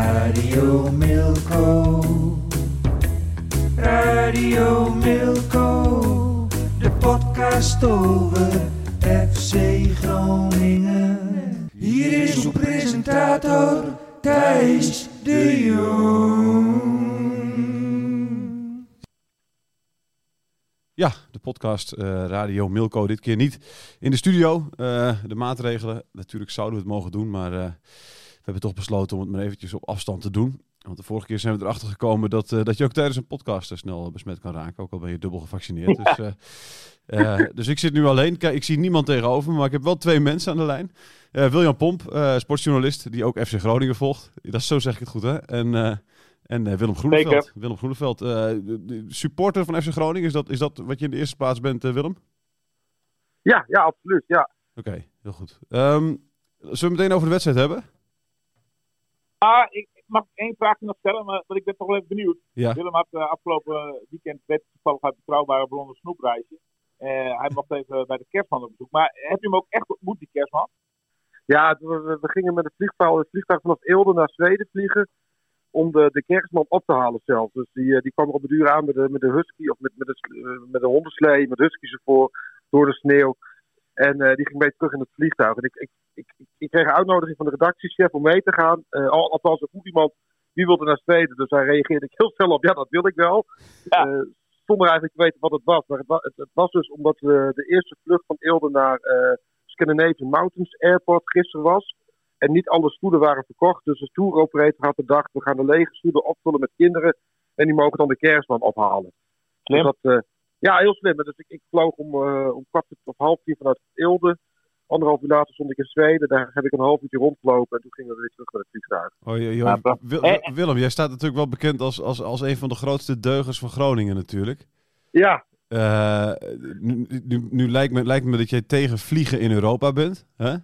Radio Milko. Radio Milko. De podcast over FC Groningen. Hier is uw presentator Thijs de Jong. Ja, de podcast eh, Radio Milko. Dit keer niet in de studio. Eh, de maatregelen, natuurlijk zouden we het mogen doen, maar eh, hebben toch besloten om het maar eventjes op afstand te doen. Want de vorige keer zijn we erachter gekomen dat, eh, dat je ook tijdens een podcast eh, snel besmet kan raken. Ook al ben je dubbel gevaccineerd. Dus, eh, eh, dus ik zit nu alleen. Kijk, ik zie niemand tegenover me, maar ik heb wel twee mensen aan de lijn. Eh, William Pomp, eh, sportjournalist, die ook FC Groningen volgt. Dat is, zo zeg ik het goed, hè? En, eh, en eh, Willem Groeneveld. Willem Groeneveld, eh, supporter van FC Groningen. Is dat, is dat wat je in de eerste plaats bent, eh, Willem? Ja, ja, absoluut. Ja. Oké, heel goed. Ehm, zullen we meteen over de wedstrijd hebben? Ah, ik, ik mag één vraagje nog stellen, maar want ik ben toch wel even benieuwd. Ja. Willem had eh, afgelopen weekend werd toevallig uit betrouwbare bron een snoepreisje. Eh, hij mocht even bij de kerstman op bezoek. Maar heb je hem ook echt ontmoet, die kerstman? Ja, we, gingen met het vliegtuig, het vliegtuig vanaf Eelde naar Zweden vliegen. Om de, de kerstman op te halen zelf. Dus die, eh, die kwam er op de duur aan met de, met de husky of met, met, de, met de hondenslee, met husky's ervoor, door de sneeuw. En eh, die ging mee terug in het vliegtuig. En ik, ik, ik, kreeg een uitnodiging van de redactiechef om mee te gaan. Eh, al, althans, er vroeg iemand wie wilde naar Zweden. Dus daar reageerde ik heel snel op. Ja, dat wil ik wel. Ja. Eh, zonder eigenlijk te weten wat het was. Maar het, wa- het, het was dus omdat we de eerste vlucht van Eelde naar eh, Scandinavian Mountains Airport gisteren was. En niet alle stoelen waren verkocht. Dus de tour operator had bedacht, we gaan de lege stoelen opvullen met kinderen. En die mogen dan de kerstman ophalen. Slim. Dus dat, eh, ja, heel slim. Dus ik, ik vloog om, eh, om kwart of half tien vanuit Eelde. Anderhalf uur later stond ik in Zweden. Daar heb ik een half uurtje rondgelopen. En toen gingen we weer terug naar het vliegtuig. Oh, pra- Wil- Eh, Willem, jij staat natuurlijk wel bekend als, als, als een van de grootste deugers van Groningen natuurlijk. Ja, Eh, nu, nu, nu lijkt, me, lijkt me dat jij tegen vliegen in Europa bent. Hè?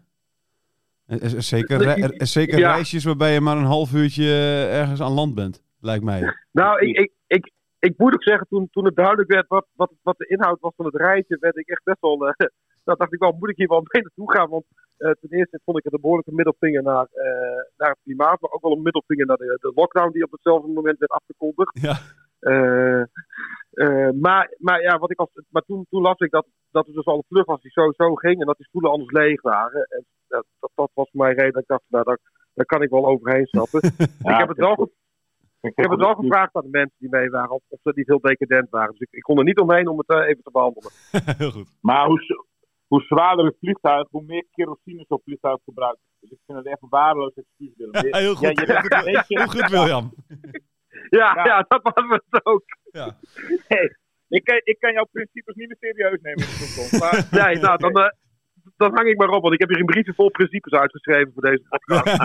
Zeker, er- er zeker ja. reisjes waarbij je maar een half uurtje eh, ergens aan land bent, lijkt mij. Nou, ik, ik, ik, ik moet ook zeggen, toen, toen het duidelijk werd wat, wat, wat de inhoud was van het reisje, werd ik echt best wel. eh dat dacht ik wel, moet ik hier wel mee naartoe gaan? Want eh, ten eerste vond ik het een behoorlijke middelvinger naar, eh, naar het klimaat, maar ook wel een middelvinger naar de, de lockdown die op hetzelfde moment werd afgekondigd. Ja. Eh, eh, maar, maar ja, wat ik als, maar toen, toen las ik dat, dat er dus al een vlucht was die sowieso ging en dat die stoelen anders leeg waren. En dat, dat, dat was voor mij reden dat ik dacht, nou, daar, daar kan ik wel overheen stappen. ik heb het wel ik heb het wel gevraagd aan de mensen die mee waren of, of ze niet heel decadent waren. Dus ik, ik kon er niet omheen om het even te behandelen. Heel goed. Maar hoe, hoe zwaarder het vliegtuig, hoe meer kerosine zo'n vliegtuig gebruikt. Dus ik vind het echt een waardeloos excuus, Willem. Je- Heel goed. Ja, Heel goed, William. Ja, Ja. ja. dat was het ook. Ja. Hey, ik, kan, ik kan jouw principes niet meer serieus nemen in de toekomst. Maar, Nee, nou, dan, eh, dan hang ik maar op, want ik heb hier een briefje vol principes uitgeschreven voor deze podcast.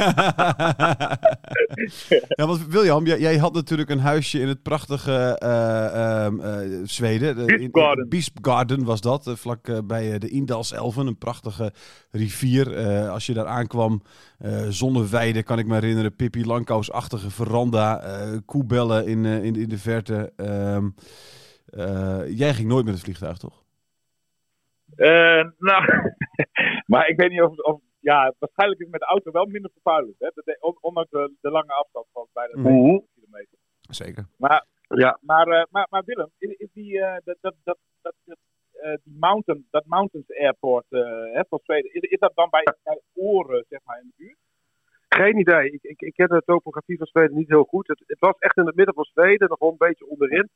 ja, want William, jij, jij had natuurlijk een huisje in het prachtige eh, ehm, eh, Zweden. Bispgården. Bispgården was dat, eh, vlak bij de Indalselven, een prachtige rivier. Als je daar aankwam, zonneweide, kan ik me herinneren, Pippi Langkous-achtige veranda, koebellen in, in, in de verte. Ehm, eh, jij ging nooit met het vliegtuig, toch? Eh, nou, maar ik weet niet of, of ja, waarschijnlijk is het met de auto wel minder vervuilend. Hè? Dat- Ondanks de, de lange afstand van bijna Mhm. 200 kilometer. Zeker. Maar, Ja. maar, eh, maar, maar Willem, is, is die, eh, dat, dat, dat, dat, eh, die mountain, dat Mountains Airport eh, hè, van Zweden, is, is dat dan bij, bij Oren, zeg maar, in de buurt? Geen idee. Ik, ik, ik ken de topografie van Zweden niet heel goed. Het, het was echt in het midden van Zweden, nog wel een beetje onderin.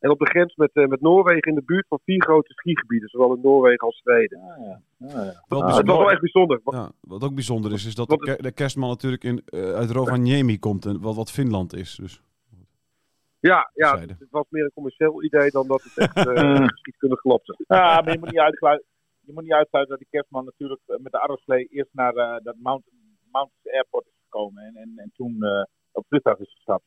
En op de grens met, eh, met Noorwegen in de buurt van vier grote skigebieden, zowel in Noorwegen als Zweden. Ah, ja. Ah, ja. Wel Ah, het was wel echt bijzonder. Ja, wat ook bijzonder is, is dat de, Wat- ke- de kerstman natuurlijk in, eh, uit Rovaniemi komt, en wat, wat Finland is. Dus. Ja, ja het, het was meer een commercieel idee dan dat het echt eh geschiedkundig klopte. Ja, maar je moet niet uitsluiten, je moet niet uitsluiten dat die kerstman natuurlijk met de Arrowslee eerst naar eh, dat Mountain, Mountains Airport is gekomen en, en, en toen eh, op het vliegtuig is gestapt.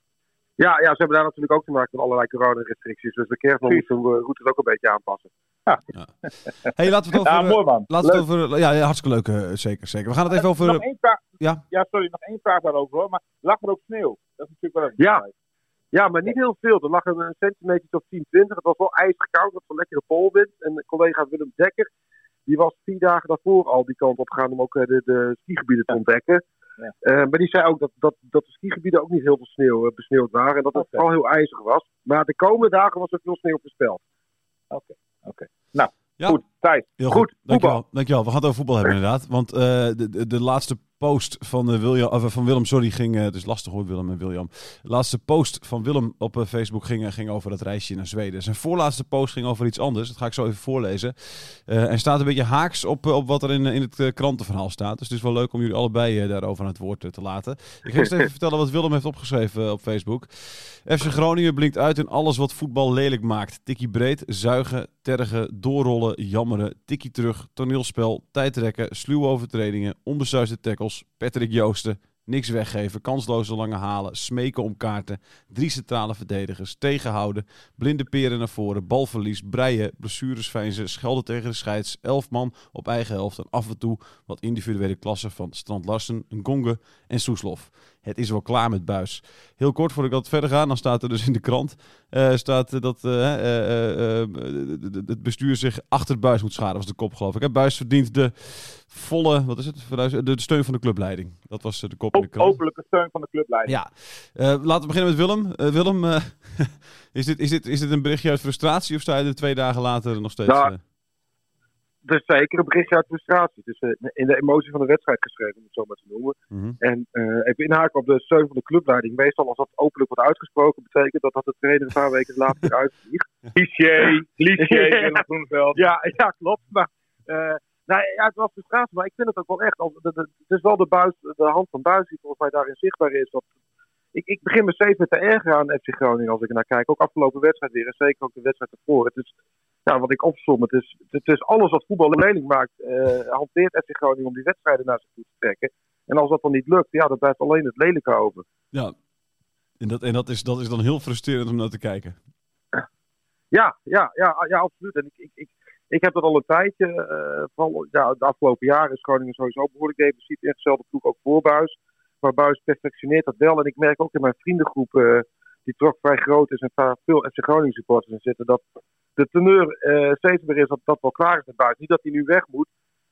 Ja, ja, ze hebben daar natuurlijk ook te maken met allerlei coronarestricties. Dus de kerstman moet zijn eh, route ook een beetje aanpassen. Hey, laten we het over... Ja, eh, mooi man. Laten we het over... Ja, ja, hartstikke leuk. eh, zeker, zeker. We gaan het even over... Nog één vraag. ja. ja, sorry, nog één vraag daarover hoor. Maar lag er ook sneeuw? Dat is natuurlijk wel een Ja. Ja, maar niet heel veel. Er lag een, een centimeter of 10, 20. Het was wel ijzig koud, het was een lekkere polwind. En collega Willem Dekker, die was vier dagen daarvoor al die kant op gegaan om ook eh, de, de skigebieden te ontdekken. Ja. Eh, maar die zei ook dat, dat, dat de skigebieden ook niet heel veel sneeuw eh, besneeuwd waren. En dat het Oké. vooral heel ijzig was. Maar de komende dagen was er veel sneeuw voorspeld. Ja. Goed, Thijs. Heel Goed, goed. Dankjewel. Dankjewel. We gaan het over voetbal hebben inderdaad. Want eh, de, de, de laatste post van, eh, William, of, van Willem, sorry, ging... eh, het is lastig hoor, Willem en William. De laatste post van Willem op eh, Facebook ging, eh, ging over dat reisje naar Zweden. Zijn voorlaatste post ging over iets anders. Dat ga ik zo even voorlezen. Eh en staat een beetje haaks op, eh, op wat er in, in het eh, krantenverhaal staat. Dus het is wel leuk om jullie allebei eh, daarover aan het woord eh, te laten. Ik ga eerst even vertellen wat Willem heeft opgeschreven eh, op Facebook. FC Groningen blinkt uit in alles wat voetbal lelijk maakt. Tikkie breed, zuigen, tergen, doorrollen, jammeren, tikkie terug, toneelspel, tijdrekken, sluwe overtredingen, onbesuisde tackles, Patrick Joosten, niks weggeven, kansloze lange halen, smeken om kaarten, drie centrale verdedigers, tegenhouden, blinde peren naar voren, balverlies, breien, blessures veinzen, schelden tegen de scheids, elf man op eigen helft en af en toe wat individuele klassen van Strand Larsen, Ngonge en Soeslof. Het is wel klaar met Buis. Heel kort voordat ik dat verder ga, dan staat er dus in de krant eh, staat dat eh, eh, het bestuur zich achter Buis moet scharen, was de kop geloof ik. Hè? Buis verdient de volle, wat is het, de, steun van de clubleiding. Dat was de kop in de krant. openlijke steun van de clubleiding. Ja, laten we beginnen met Willem. Willem, is, dit, is, dit, is dit een berichtje uit frustratie of sta je er twee dagen later nog steeds? Ja, Het is zeker een berichtje uit frustratie. Het is eh, in de emotie van de wedstrijd geschreven, om het zo maar te noemen. mhm. En eh, even inhaken op de steun van de clubleiding. Meestal als dat openlijk wordt uitgesproken, betekent dat dat de trainer een paar weken later weer uitvliegt. Cliché. Willem Groeneveld. Ja, ja, klopt. Maar, eh, nou, ja, het was frustratie, maar ik vind het ook wel echt. Het is wel de, buis, de hand van Buis die volgens mij daarin zichtbaar is. Dat, ik, ik begin me steeds te ergeren aan FC Groningen als ik er naar kijk. Ook afgelopen wedstrijd weer en zeker ook de wedstrijd ervoor. Het is, ja, wat ik opsom, het is, het is alles wat voetbal lelijk maakt, eh, hanteert FC Groningen om die wedstrijden naar zich toe te trekken. En als dat dan niet lukt, ja, dan blijft alleen het lelijke over. Ja, en, dat, en dat, is, dat is dan heel frustrerend om naar te kijken. Ja, ja, ja, ja absoluut. En ik, ik, ik, ik heb dat al een tijdje. vooral ja, de afgelopen jaren is Groningen sowieso behoorlijk defensief ingesteld. De ploeg ook voor Buis. Maar Buis perfectioneert dat wel. En ik merk ook in mijn vriendengroep, eh, die toch vrij groot is en waar veel FC Groningen supporters in zitten, dat de teneur eh, steeds meer is dat dat wel klaar is met Buis. Niet dat hij nu weg moet,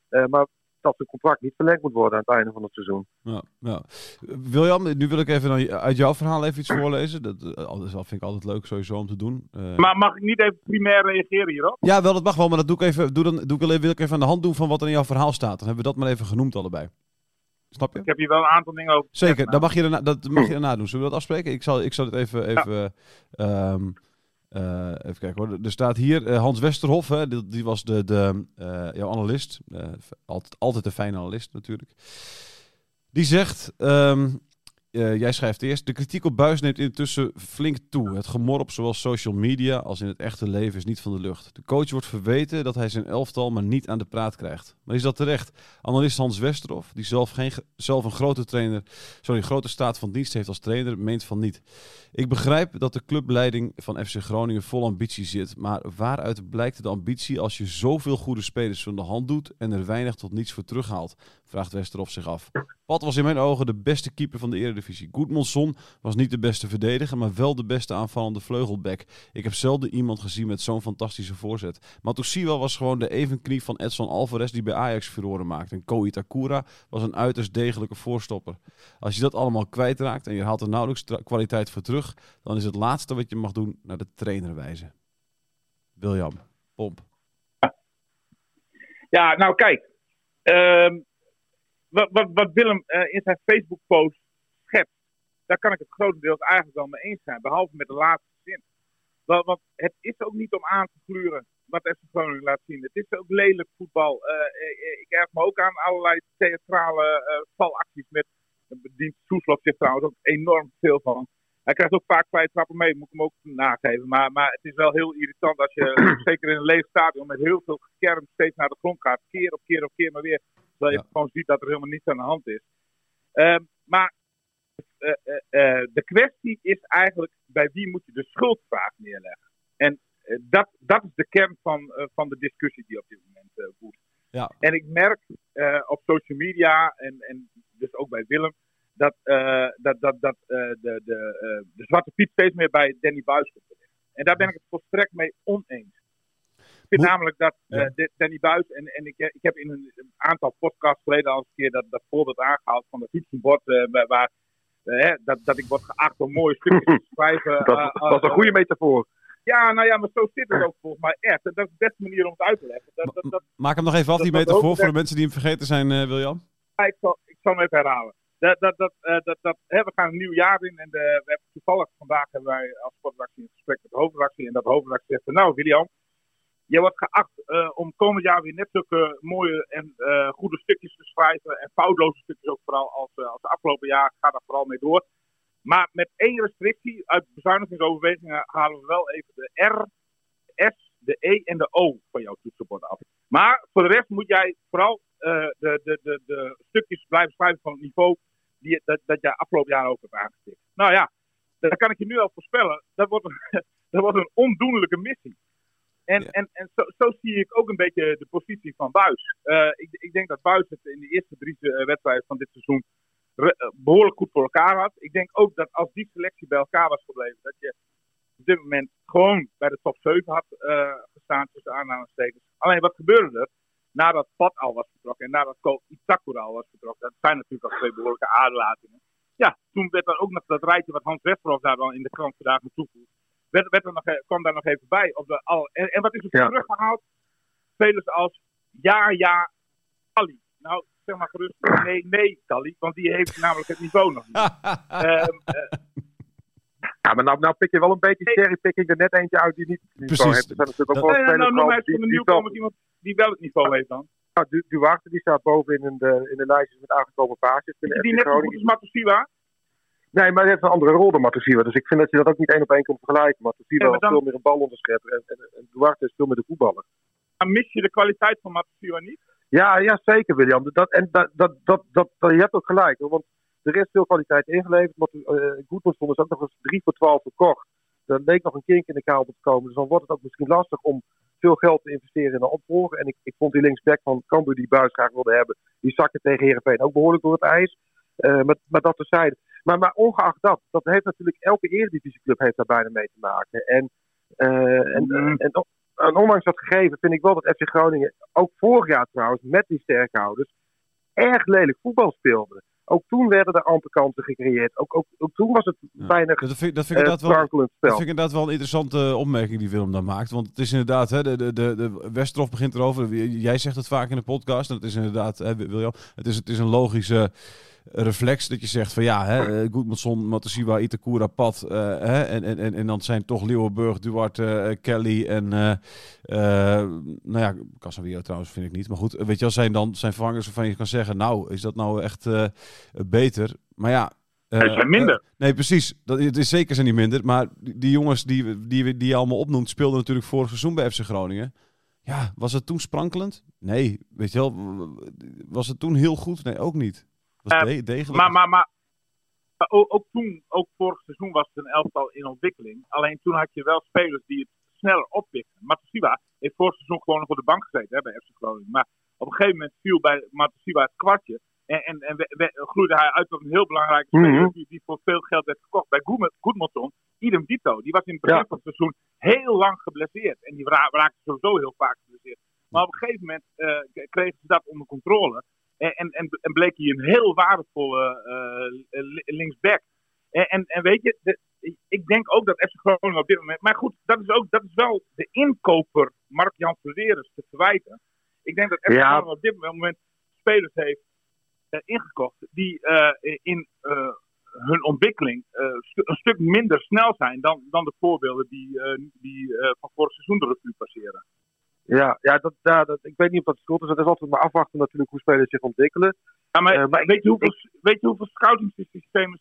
eh, maar dat zijn contract niet verlengd moet worden aan het einde van het seizoen. Ja, ja. William, nu wil ik even dan uit jouw verhaal even iets voorlezen. Dat, eh, dat vind ik altijd leuk sowieso om te doen. Eh, Maar mag ik niet even primair reageren hierop? Ja, wel, dat mag wel, maar dat doe ik even, doe dan, doe ik, alleen- wil ik even aan de hand doen van wat er in jouw verhaal staat. Dan hebben we dat maar even genoemd allebei. Snap je? Ik heb hier wel een aantal dingen over. Zeker, dat mag je daarna, dat mag je daarna doen. Zullen we dat afspreken? Ik zal, ik zal het even... even ehm, eh, even kijken hoor. Er staat hier eh, Hans Westerhof, hè, die, was de, de, eh, jouw analist. Altijd, altijd een fijne analist natuurlijk. Die zegt, ehm, eh, jij schrijft eerst, de kritiek op Buis neemt intussen flink toe. Het gemor op zowel social media als in het echte leven is niet van de lucht. De coach wordt verweten dat hij zijn elftal maar niet aan de praat krijgt. Maar is dat terecht? Analist Hans Westerhof, die zelf, geen, ge- zelf een grote trainer, sorry, grote staat van dienst heeft als trainer, meent van niet. Ik begrijp dat de clubleiding van FC Groningen vol ambitie zit. Maar waaruit blijkt de ambitie als je zoveel goede spelers van de hand doet en er weinig tot niets voor terughaalt? Vraagt Westerhof zich af. Pat was in mijn ogen de beste keeper van de Eredivisie. Goedmondson was niet de beste verdediger, maar wel de beste aanvallende vleugelback. Ik heb zelden iemand gezien met zo'n fantastische voorzet. Matusiwa was gewoon de evenknie van Edson Alvarez die bij Ajax furoren maakte. En Ko Itakura was een uiterst degelijke voorstopper. Als je dat allemaal kwijtraakt en je haalt er nauwelijks kwaliteit voor terug, dan is het laatste wat je mag doen naar de trainer wijzen. William, pomp. Ja, nou kijk. ehm, wat, wat, wat Willem eh, in zijn Facebook-post schetst, daar kan ik het grotendeels eigenlijk wel mee eens zijn. Behalve met de laatste zin. Want, het is ook niet om aan te gluren wat FC Groningen laat zien. Het is ook lelijk voetbal. Eh, eh, ik erg me ook aan allerlei theatrale valacties met dient Soeslof zich trouwens ook enorm veel van. Hij krijgt ook vaak vrije trappen mee, moet ik hem ook nageven. Maar, maar het is wel heel irritant als je, zeker in een leeg stadion, met heel veel gekerm steeds naar de grond gaat. Keer op keer op keer maar weer. Terwijl je Ja. gewoon ziet dat er helemaal niets aan de hand is. Ehm, maar eh, eh, eh, de kwestie is eigenlijk bij wie moet je de schuldvraag neerleggen. En dat, dat is de kern van, van de discussie die op dit moment woedt. Ja. En ik merk op social media en, en dus ook bij Willem dat, dat, dat, dat de, de, de Zwarte Piet steeds meer bij Danny Buis komt. En daar ben ik het volstrekt mee oneens. Ik vind namelijk dat eh, de- Danny Buis, en, en ik, ik heb in een, een aantal podcasts geleden al eens een keer dat, dat voorbeeld aangehaald van het toetsenbord, eh, waar, eh, dat, dat ik word geacht om mooie stukjes te schrijven. Dat, eh, dat is een eh, goede metafoor. Ja, nou ja, maar zo zit het ook volgens mij echt. Dat is de beste manier om het uit te leggen. Dat, dat, dat, Maak hem nog even af, die metafoor, voor de mensen die hem vergeten zijn, eh, William. Ja, ik, zal, ik zal hem even herhalen. Dat, dat, dat, eh, dat, dat, hè, we gaan een nieuw jaar in en de, we hebben toevallig vandaag hebben wij als sportredactie een gesprek met de hoofdredactie. En dat hoofdredactie zegt, van, nou William, je wordt geacht eh, om komend jaar weer net zulke mooie en eh, goede stukjes te schrijven. En foutloze stukjes ook vooral als, eh, als afgelopen jaar. Ga daar vooral mee door. Maar met één restrictie, uit bezuinigingsoverwegingen halen we wel even de R, de S, de E en de O van jouw toetsenbord af. Maar voor de rest moet jij vooral de, de, de, de stukjes blijven schrijven van het niveau die, dat, dat jij afgelopen jaar ook hebt aangestipt. Nou ja, dat kan ik je nu al voorspellen. Dat wordt een, dat wordt een ondoenlijke missie. En, Ja. en, en zo, zo zie ik ook een beetje de positie van Buis. Eh, ik, ik denk dat Buis het in de eerste drie eh, wedstrijden van dit seizoen eh, behoorlijk goed voor elkaar had. Ik denk ook dat als die selectie bij elkaar was gebleven, dat je op dit moment gewoon bij de top 7 had gestaan tussen aanhalingstekens. Alleen wat gebeurde er? Nadat Pat al was vertrokken en nadat Ko Itakura al was vertrokken, dat zijn natuurlijk al twee behoorlijke aderlatingen. Ja, toen werd er ook nog dat rijtje wat Hans Westerhof daar dan in de krant vandaag toevoegt, werd, werd er nog, e- kwam daar nog even bij. Op de, al, en, en wat is er Ja. teruggehaald? Spelers als ja, ja, Kali. Nou, zeg maar gerust nee, nee, Kali, want die heeft namelijk het niveau nog niet. Ehm, eh, Ja, maar nou, nou pik je wel een beetje cherrypicking er net eentje uit die niet het niveau Precies. heeft. Er zijn natuurlijk ook Dat- wel nee, nou, spelers noem maar die, eens van de die wel, nieuwkomers iemand die wel het niveau heeft dan. nou, Du- Duarte die staat boven in de, in de lijstjes met aangekomen basis. Die, die net zo goed is Matusiwa. Nee, maar hij heeft een andere rol dan Matusiwa. Dus ik vind dat je dat ook niet één op één kunt vergelijken. Ja, maar is dan- veel meer een balonderschetter en, en, en Duarte is veel meer de voetballer. Dan mis je de kwaliteit van Matusiwa niet. Ja, ja, zeker William. Dat, en dat, dat, dat, je hebt ook gelijk. Hoor, want er is veel kwaliteit ingeleverd. Maar uh, Goedmanson is ook nog eens 3 voor 12 verkocht. Er leek nog een kink in de kabel te komen. Dus dan wordt het ook misschien lastig om veel geld te investeren in een opvolger. En ik, ik vond die linksback van Cambuur die Buis graag wilde hebben. Die zakte tegen Heerenveen ook behoorlijk door het ijs. Uh, maar, maar dat terzijde. Maar, maar ongeacht dat, dat heeft natuurlijk elke eredivisieclub heeft daar bijna mee te maken. En, uh, en, Mm. en, en ondanks dat gegeven vind ik wel dat FC Groningen, ook vorig jaar trouwens, met die sterkhouders, erg lelijk voetbal speelde. Ook toen werden er amper kansen gecreëerd. Ook, ook, ook toen was het Ja. weinig Dat vind, dat vind uh, ik inderdaad wel, spel. Dat vind ik inderdaad wel een interessante opmerking die Willem dan maakt. Want het is inderdaad, hè, de, de, de, de Westerhof begint erover. Jij zegt het vaak in de podcast. En het is inderdaad, hè, William, het is, het is een logische reflex dat je zegt van ja, hè, Goedmanson, Matosiwa, Itakura, Pat. Uh, hè, en, en, en, en dan zijn toch Leeuwenburg, Duarte, uh, Kelly en uh, nou ja, Casemiro trouwens vind ik niet. Maar goed, weet je wel, zijn dan zijn vervangers waarvan je kan zeggen, nou, is dat nou echt beter? Maar ja, uh, het zijn minder. Uh, nee, precies. Dat, het is zeker zijn niet minder. Maar die, die jongens die, die, die je allemaal opnoemt, speelden natuurlijk vorig seizoen bij FC Groningen. Ja, was het toen sprankelend? Nee. Weet je wel, was het toen heel goed? Nee, ook niet. Was uh, de, degelijk. Maar, maar, maar, ook, ook, toen, ook vorig seizoen was het een elftal in ontwikkeling. Alleen toen had je wel spelers die het sneller oppikten. Matosiwa heeft vorig seizoen gewoon nog op de bank gezeten hè, bij FC Groningen. Maar op een gegeven moment viel bij Matosiwa het kwartje. En, en, en we, we- groeide hij uit tot een heel belangrijke speler Mhm. die, die voor veel geld werd gekocht. Bij Goedmo- Goedmondson, idem dito. Die was in het begin Ja. van het seizoen heel lang geblesseerd. En die ra- raakte sowieso heel vaak geblesseerd. Maar op een gegeven moment eh, kregen ze dat onder controle. En, en, en, bleek hij een heel waardevolle eh, li- linksback. En, en, en weet je, de- ik denk ook dat FC Groningen op dit moment. Maar goed, dat is, ook, dat is wel de inkoper Mark-Jan Verweres te verwijten. Ik denk dat FC Ja. Groningen op dit moment spelers heeft eh, ingekocht die eh, in eh, hun ontwikkeling eh, stu- een stuk minder snel zijn dan, dan de voorbeelden die, eh, die eh, van vorig seizoen de revue passeren. Ja, ja, dat, ja dat, ik weet niet of dat schuld is. Het is altijd maar afwachten natuurlijk hoe spelers zich ontwikkelen. Ja, maar, Eh, maar weet, je hoeveel, weet je hoeveel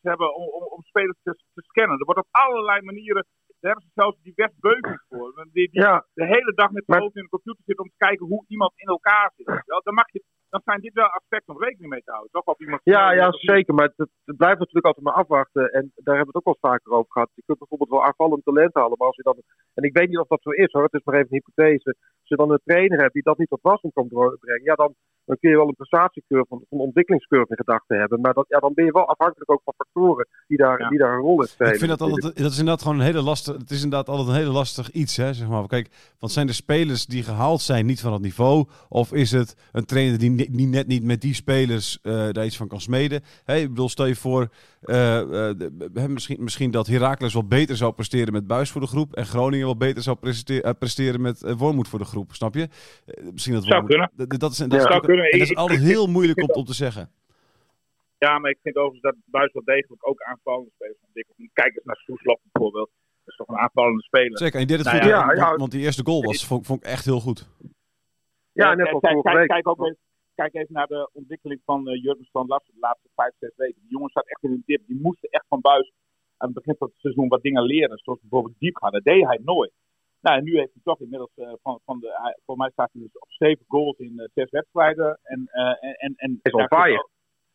ze hebben om, om, om spelers te, te scannen? Er wordt op allerlei manieren, daar hebben ze zelfs divers beukens voor. Die, die Ja, de hele dag met Maar- hoofd in de computer zit om te kijken hoe iemand in elkaar zit. wel. Dan, mag je, dan zijn dit wel aspecten om rekening mee te houden. Toch? Of iemand ja, ja, zeker. Maar het, het blijft natuurlijk altijd maar afwachten. En daar hebben we het ook wel vaker over gehad. Je kunt bijvoorbeeld wel aanvallend talent halen. Maar als je dan, en ik weet niet of dat zo is hoor, het is maar even een hypothese. Als je dan een trainer hebt die dat niet tot wasdom kan brengen, ja, dan, dan kun je wel een prestatiecurve, van een ontwikkelingscurve in gedachten hebben. Maar dat, ja, dan ben je wel afhankelijk ook van factoren die daar, Ja. die daar een rol in spelen. Ik vind dat altijd, dat is inderdaad gewoon een hele lastig, het is inderdaad altijd een hele lastig iets, hè, zeg maar. Kijk, want zijn de spelers die gehaald zijn niet van het niveau, of is het een trainer die, die net niet met die spelers eh, daar iets van kan smeden? Hè, ik bedoel, stel je voor, eh, eh, misschien, misschien dat Heracles wel beter zou presteren met Buis voor de groep en Groningen wel beter zou presteren, presteren met Wormoed voor de groep, snap je? Misschien dat Zou Wormoed- kunnen. Dat, dat is, dat Ja. is, Zou ook- kunnen. En dat is altijd heel moeilijk om, om te zeggen. Ja, maar ik vind overigens dat Buis wel degelijk ook aanvallende spelers ontwikkelt. Kijk eens naar Soeslof bijvoorbeeld. Dat is toch een aanvallende speler. Zeker, en die deed het Nou goed, ja, want, ja. want die eerste goal was, vond, vond ik echt heel goed. Ja, Eh, net kijk, als kijk, vorige kijk, week. kijk, ook even, kijk even naar de ontwikkeling van uh, Jurgen van Lassen de laatste vijf, zes weken. Die jongen zat echt in een dip. Die moesten echt van Buis aan het begin van het seizoen wat dingen leren. Zoals bijvoorbeeld diep gaan. Dat deed hij nooit. Nou, en nu heeft hij toch inmiddels eh, van, van de. voor mij staat hij dus op zeven goals in eh, zes wedstrijden. En, eh, en, en, en Is on fire.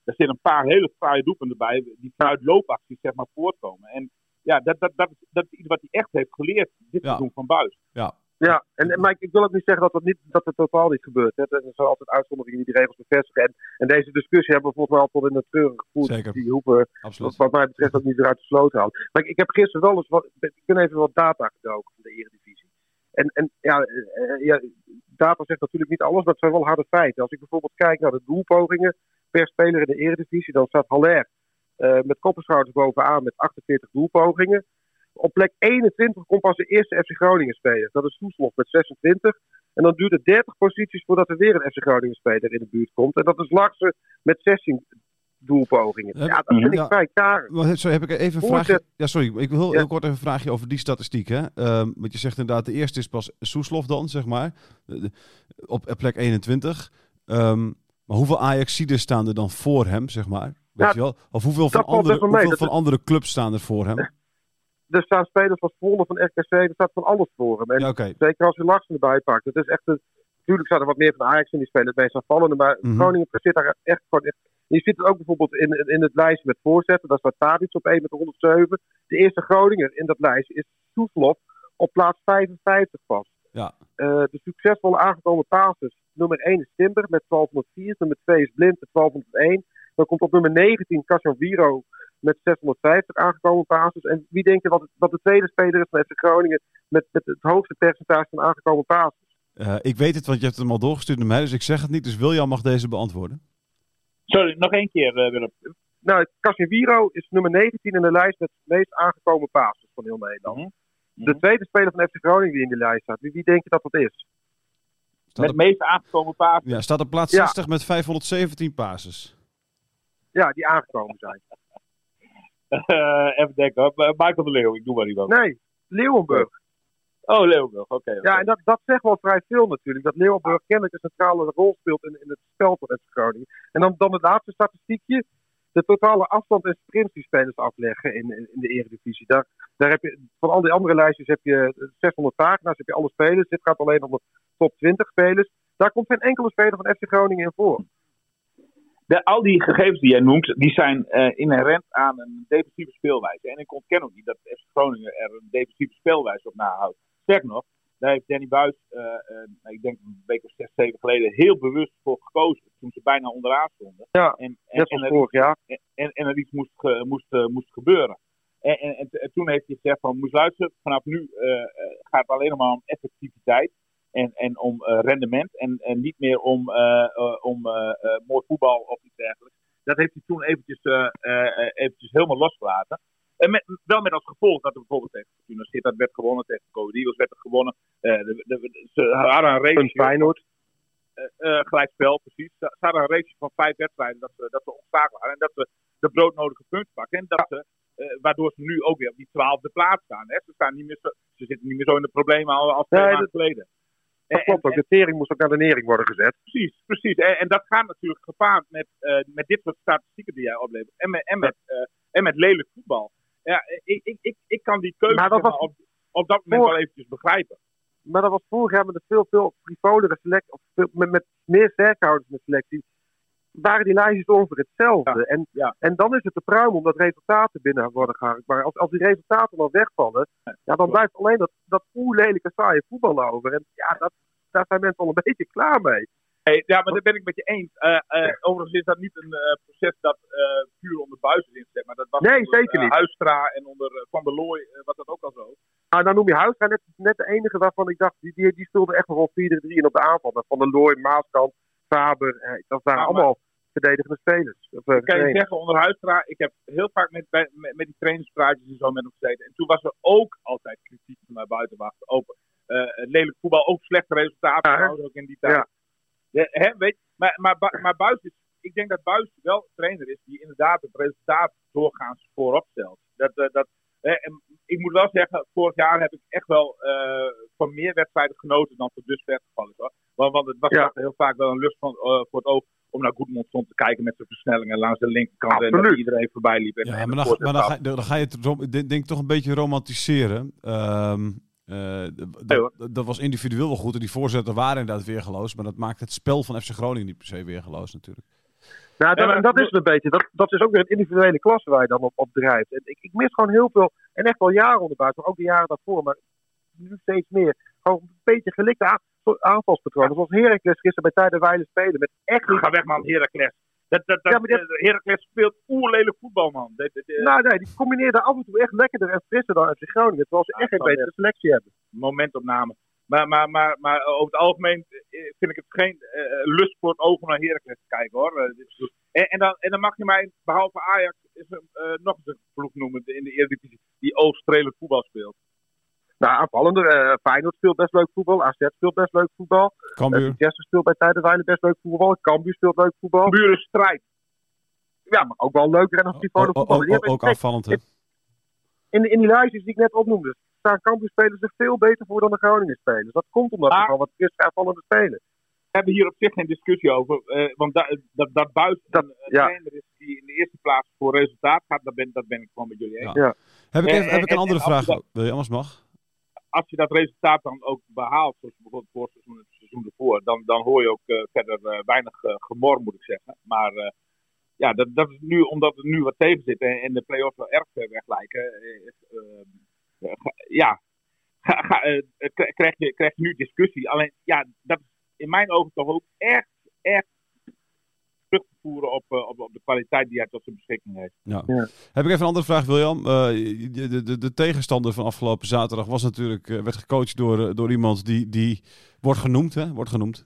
Er zitten een paar hele fraaie doelpunten bij. Die vanuit loopacties zeg maar voortkomen. En ja, dat, dat, dat, is- dat is iets wat hij echt heeft geleerd dit Ja. seizoen van Buis. Ja, Ja, en, maar ik, ik wil ook niet zeggen dat dat, niet, dat het totaal niet gebeurt. Hè. Er zijn altijd uitzonderingen die de regels bevestigen. En, en deze discussie hebben we volgens mij al tot in het treuren gevoerd. Zeker. Die hoeven, wat, wat mij betreft, ook niet weer uit de sloot halen. Maar ik, ik heb gisteren wel eens wat, ik ben even wat data gedoken van de Eredivisie. En, en ja, eh, ja, data zegt natuurlijk niet alles, maar het zijn wel harde feiten. Als ik bijvoorbeeld kijk naar de doelpogingen per speler in de Eredivisie, dan staat Haller eh, met kopperschouders bovenaan met 48 doelpogingen. Op plek 21 komt pas de eerste FC Groningen speler. Dat is Soeslof met 26. En dan duurt het 30 posities voordat er weer een FC Groningen speler in de buurt komt. En dat is Larsen met 16 doelpogingen. Ja, dat vind ik Ja. vrij karig. Sorry, heb ik even een vraagje? Ja, sorry. Ik wil heel, Ja. heel kort even een vraagje over die statistiek. Hè? Ehm, want je zegt inderdaad, de eerste is pas Soeslof dan, zeg maar. Op plek 21. Ehm, maar hoeveel Ajaxiden staan er dan voor hem, zeg maar? Weet Ja, je wel? Of hoeveel van, andere, hoeveel Dat van andere clubs staan er voor hem? Er staan spelers van Zwolle, van RKC, er staat van alles voor hem. En Ja. Zeker als je Larsen erbij pakt. Het is echt een, natuurlijk staat er wat meer van Ajax in die spelen, het meest aanvallende. Maar Mhm. Groningen presteert daar echt gewoon echt. Je ziet het ook bijvoorbeeld in, in het lijstje met voorzetten. Daar staat Tadic op 1 met 107. De eerste Groninger in dat lijstje is Soeslof op plaats 55 pas. Ja. Eh, de succesvolle aangekomen passes. Nummer 1 is Timber met 1204. Nummer 2 is Blind met 1201. Dan komt op nummer 19 Casemiro met 650 aangekomen passes. En wie denk je wat, het- wat de tweede speler is van FC Groningen met, met het hoogste percentage van aangekomen passes? Eh, ik weet het, want je hebt hem al doorgestuurd naar mij, dus ik zeg het niet. Dus William mag deze beantwoorden. Sorry, nog één keer eh, Willem. Nou, Casemiro is nummer 19 in de lijst met de meest aangekomen passes van heel Nederland. Mhm. De tweede speler van FC Groningen die in die lijst staat, wie, wie denk je dat dat is? Staat Met op, meest aangekomen paas. ja, staat op plaats Ja. 60 met 517 passes. Ja, die aangekomen zijn. Eh, even denken. Eh, Michael de Leeuw, ik doe maar iemand. Nee, Leeuwenburg. Oh, Leeuwenburg, oké. Ja, en dat, dat zegt wel vrij veel natuurlijk. Dat Leeuwenburg kennelijk een centrale rol speelt in, in het spel van FC Groningen. En dan, dan het laatste statistiekje. De totale afstand en sprints die spelers afleggen in, in, in de Eredivisie. Daar, daar heb je, van al die andere lijstjes heb je 600 pagina's, heb je alle spelers. Dit gaat alleen om de top 20 spelers. Daar komt geen enkele speler van FC Groningen in voor. De, al die gegevens die jij noemt, die zijn eh, inherent aan een defensieve speelwijze. En ik ontken ook niet dat FC Groningen er een defensieve speelwijze op nahoudt. Sterker nog, Daar heeft Danny Buis, uh, ik denk een week of zes, zeven geleden, heel bewust voor gekozen. Toen ze bijna onderaan stonden. Ja, en, en, net en, vorig jaar. En, en, er iets moest, moest, moest gebeuren. En, en, en, toen heeft hij gezegd van, moest luisteren, vanaf nu gaat het alleen maar om effectiviteit en, en om rendement. En, en niet meer om, om mooi voetbal of iets dergelijks. Dat heeft hij toen eventjes, eventjes helemaal losgelaten. En met, wel met als gevolg dat er bijvoorbeeld tegen Fortuna Sittard werd gewonnen, tegen Code Eagles werd er gewonnen. De, de, ze hadden een race. Feyenoord. Uh, uh, gelijkspel, precies. Ze hadden een race van vijf wedstrijden dat ze, dat ze ontstaan waren. En dat ze de broodnodige punten pakken. En dat ze, waardoor ze nu ook weer op die twaalfde plaats staan. Hè. Ze, staan niet meer zo, ze zitten niet meer zo in de problemen als twee nee, maanden geleden. Dat klopt ook. De tering moest ook naar de nering worden gezet. Precies, precies. En, en dat gaat natuurlijk gepaard met, met dit soort statistieken die jij oplevert. En met, en met, en met lelijk voetbal ja, ik, ik, ik, ik kan die keuze maar dat was, op, op dat moment wel eventjes begrijpen. Maar dat was vorig jaar met een veel, veel frivolere selectie, of veel, met, met meer sterkhouders met selectie, waren die lijstjes ongeveer hetzelfde. en, ja. en dan is het te pruim omdat resultaten binnen worden gehaald. Maar als, als die resultaten dan wegvallen, ja, dan blijft alleen dat, dat oerlelijke saaie voetbal over. En ja, dat, daar zijn mensen al een beetje klaar mee. Hey, ja, maar daar ben ik met je eens. Uh, uh, overigens is dat niet een uh, proces dat puur onder buizen inzet. Maar dat was nee, zeker niet. Huistra en onder Van der Looy was dat ook al zo. Nou, dan noem je Huistra net, net de enige waarvan ik dacht, die, die, die speelde echt nog wel 4-3 en op de aanval. Van der Looy, Maaskant, Faber, dat waren allemaal verdedigende spelers. Of, ik kan je zeggen, onder Huistra, ik heb heel vaak met, met, met die trainerspraatjes en zo met hem gezeten. En toen was er ook altijd kritiek naar buitenwacht. Ook lelijk voetbal, ook slechte resultaten. Ja, ook in die tijd. Ja hè, weet, maar, maar, maar Buis is, ik denk dat Buis wel een trainer is die inderdaad het resultaat doorgaans voorop stelt. Dat, uh, dat, en ik moet wel zeggen, vorig jaar heb ik echt wel uh, van meer wedstrijden genoten dan voor dusver geval is. Hoor. Want, want het was ja. heel vaak wel een lust van, uh, voor het oog om naar Goedmond stond te kijken met zijn versnellingen langs de linkerkant. Absoluut. En dat iedereen voorbij liep. En, ja, en maar, dan, maar dan, ga, dan, ga, je het denk, denk toch een beetje romantiseren. Um, uh, dat was individueel wel goed en die voorzetten waren inderdaad weergeloos. Maar dat maakt het spel van FC Groningen niet per se weergeloos natuurlijk. Nou, dat, en dat is het een beetje. Dat, dat is ook weer een individuele klasse waar je dan op, op drijft. En ik, ik mis gewoon heel veel, en echt wel jaren onderbuiten, maar ook de jaren daarvoor, maar nu steeds meer. Gewoon een beetje gelikte aanvalspatronen. Zoals Heracles gisteren bij Tijden Weilen spelen. Met echt... Ga weg man, Heracles. Dat, dat, dat, ja, dit... Heracles speelt oerlelijk voetbal, man. Dat, nou, nee, die combineerden af en toe echt lekkerder en frisser dan FC Groningen. Terwijl ze echt geen betere selectie hebben. Momentopname. Maar, maar, maar, maar over het algemeen eh, vind ik het geen uh, lust voor het oog om naar Heracles te kijken, hoor. En, en, dan, en dan mag je mij, behalve Ajax, is, uh, nog eens een ploeg noemen in de Eredivisie die Oost-Strelend voetbal speelt. Nou, aanvallender. Uh, Feyenoord speelt best leuk voetbal. AZ speelt best leuk voetbal. Cambuur. Uh, speelt bij Tijdenwijlen best leuk voetbal. Cambuur speelt leuk voetbal. Cambuur is strijd. Ja, maar ook wel leuker en als die voetbal. Ook, ook afvallend, hè? In, in die lijstjes die ik net opnoemde, staan Cambuur-spelers er veel beter voor dan de Groningen-spelers. Dat komt omdat ze gewoon wat fris aanvallende spelen. We hebben hier op zich geen discussie over. Uh, want da, dat, dat buiten dat, een ja. trainer is die in de eerste plaats voor resultaat gaat, dat ben, dat ben ik gewoon met jullie eens. Ja. Heb ik, even, heb ik een andere vraag? Wil je anders mag? Als je dat resultaat dan ook behaalt, zoals bijvoorbeeld voor seizoen het seizoen ervoor, dan, dan hoor je ook uh, verder uh, weinig uh, gemor, moet ik zeggen. Maar ja, dat, dat is nu, omdat er nu wat tegen zit en, de play-offs wel erg ver weg lijken. ja, krijg, je, krijg je nu discussie. Alleen, ja, dat is in mijn ogen toch ook echt, echt terug te voeren op, eh, op, op, de kwaliteit die hij tot zijn beschikking heeft. Ja. Heb ik even een andere vraag, William. Uh, de, de, de, tegenstander van afgelopen zaterdag was natuurlijk, uh, werd gecoacht door, door iemand die, die wordt genoemd, hè? Wordt genoemd